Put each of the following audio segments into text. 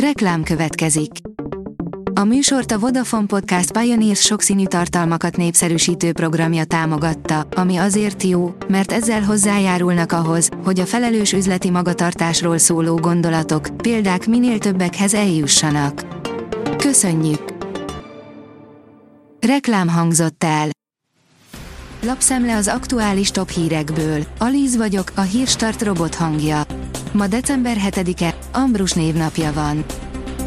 Reklám következik. A műsort a Vodafone Podcast Pioneers sokszínű tartalmakat népszerűsítő programja támogatta, ami azért jó, mert ezzel hozzájárulnak ahhoz, hogy a felelős üzleti magatartásról szóló gondolatok, példák minél többekhez eljussanak. Köszönjük! Reklám hangzott el. Lapszemle az aktuális top hírekből. Alíz vagyok, a hírstart robot hangja. Ma december 7-e, Ambrus névnapja van.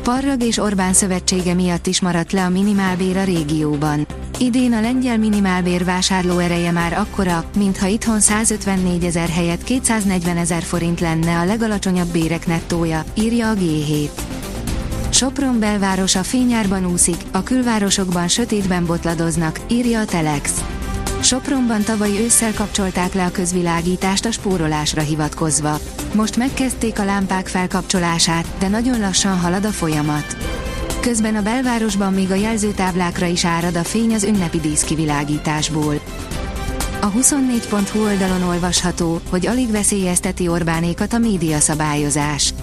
Parrag és Orbán szövetsége miatt is maradt le a minimálbér a régióban. Idén a lengyel minimálbér vásárló ereje már akkora, mintha itthon 154 ezer helyett 240 ezer forint lenne a legalacsonyabb bérek nettója, írja a G7. Sopron belvárosa fényárban úszik, a külvárosokban sötétben botladoznak, írja a Telex. Sopronban tavaly ősszel kapcsolták le a közvilágítást a spórolásra hivatkozva. Most megkezdték a lámpák felkapcsolását, de nagyon lassan halad a folyamat. Közben a belvárosban még a jelzőtáblákra is árad a fény az ünnepi díszkivilágításból. A 24.hu oldalon olvasható, hogy alig veszélyezteti Orbánékat a médiaszabályozás.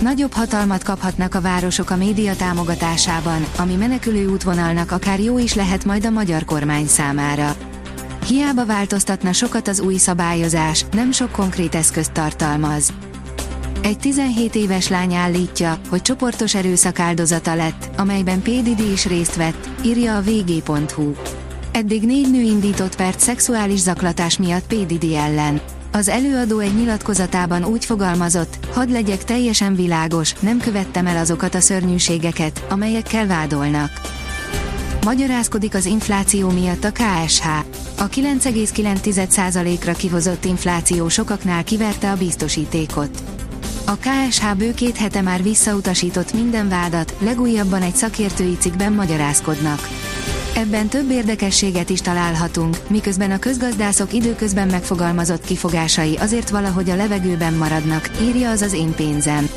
Nagyobb hatalmat kaphatnak a városok a média támogatásában, ami menekülő útvonalnak akár jó is lehet majd a magyar kormány számára. Hiába változtatna sokat az új szabályozás, nem sok konkrét eszközt tartalmaz. Egy 17 éves lány állítja, hogy csoportos erőszak áldozata lett, amelyben PDD is részt vett, írja a vg.hu. Eddig négy nő indított pert szexuális zaklatás miatt PDD ellen. Az előadó egy nyilatkozatában úgy fogalmazott, hadd legyek teljesen világos, nem követtem el azokat a szörnyűségeket, amelyekkel vádolnak. Magyarázkodik az infláció miatt a KSH. A 9,9%-ra kihozott infláció sokaknál kiverte a biztosítékot. A KSH bő két hete már visszautasított minden vádat, legújabban egy szakértői cikkben magyarázkodnak. Ebben több érdekességet is találhatunk, miközben a közgazdászok időközben megfogalmazott kifogásai azért valahogy a levegőben maradnak, írja az az én pénzem.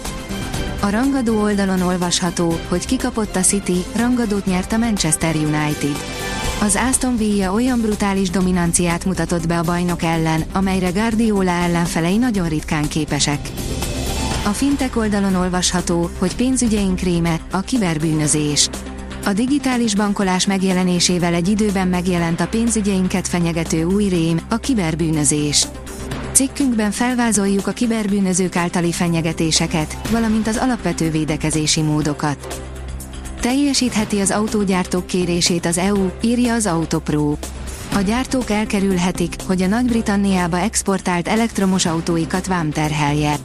A rangadó oldalon olvasható, hogy kikapott a City, rangadót nyert a Manchester United. Az Aston Villa olyan brutális dominanciát mutatott be a bajnok ellen, amelyre Guardiola ellenfelei nagyon ritkán képesek. A fintek oldalon olvasható, hogy pénzügyeink réme, a kiberbűnözés. A digitális bankolás megjelenésével egy időben megjelent a pénzügyeinket fenyegető új rém, a kiberbűnözés. Cikkünkben felvázoljuk a kiberbűnözők általi fenyegetéseket, valamint az alapvető védekezési módokat. Teljesítheti az autógyártók kérését az EU, írja az Autopro. A gyártók elkerülhetik, hogy a Nagy-Britanniába exportált elektromos autóikat vámterhelje.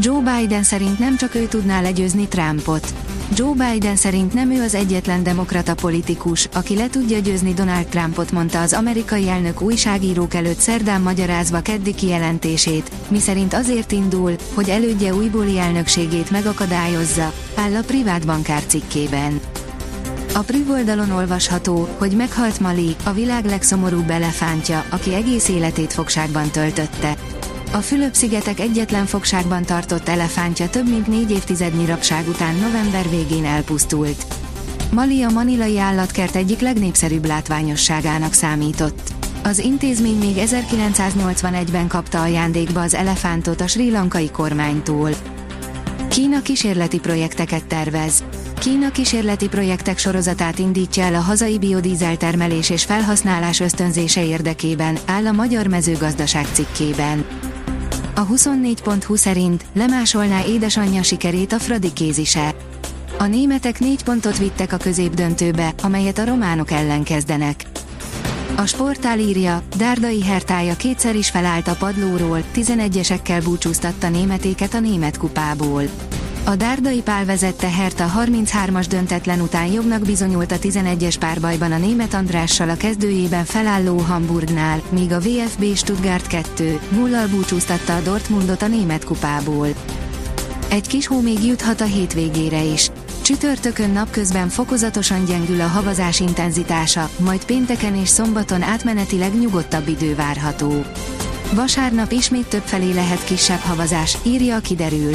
Joe Biden szerint nem csak ő tudná legyőzni Trumpot. Joe Biden szerint nem ő az egyetlen demokrata politikus, aki le tudja győzni Donald Trumpot, mondta az amerikai elnök újságírók előtt szerdán magyarázva keddi kijelentését, miszerint azért indul, hogy elődje újbóli elnökségét megakadályozza, áll a privát bankár cikkében. A Priv oldalon olvasható, hogy meghalt Mali, a világ legszomorúbb elefántja, aki egész életét fogságban töltötte. A Fülöp-szigetek egyetlen fogságban tartott elefántja több mint négy évtizednyi rabság után november végén elpusztult. Mali a manilai állatkert egyik legnépszerűbb látványosságának számított. Az intézmény még 1981-ben kapta ajándékba az elefántot a sri lankai kormánytól. Kína kísérleti projekteket tervez. Kína kísérleti projektek sorozatát indítja el a hazai biodízel termelés és felhasználás ösztönzése érdekében, áll a Magyar Mezőgazdaság cikkében. A 24.20 szerint lemásolná édesanyja sikerét a Fradi kézise. A németek négy pontot vittek a középdöntőbe, amelyet a románok ellen kezdenek. A sportál írja, Dárdai Hertája kétszer is felállt a padlóról, 11-esekkel búcsúztatta németéket a német kupából. A Dárdai Pál vezette Herta 33-as döntetlen után jobbnak bizonyult a 11-es párbajban a német Andrással a kezdőjében felálló Hamburgnál, míg a VfB Stuttgart 2 0 búcsúztatta a Dortmundot a német kupából. Egy kis hó még juthat a hétvégére is. Csütörtökön napközben fokozatosan gyengül a havazás intenzitása, majd pénteken és szombaton átmenetileg nyugodtabb idő várható. Vasárnap ismét többfelé lehet kisebb havazás, írja a kiderül.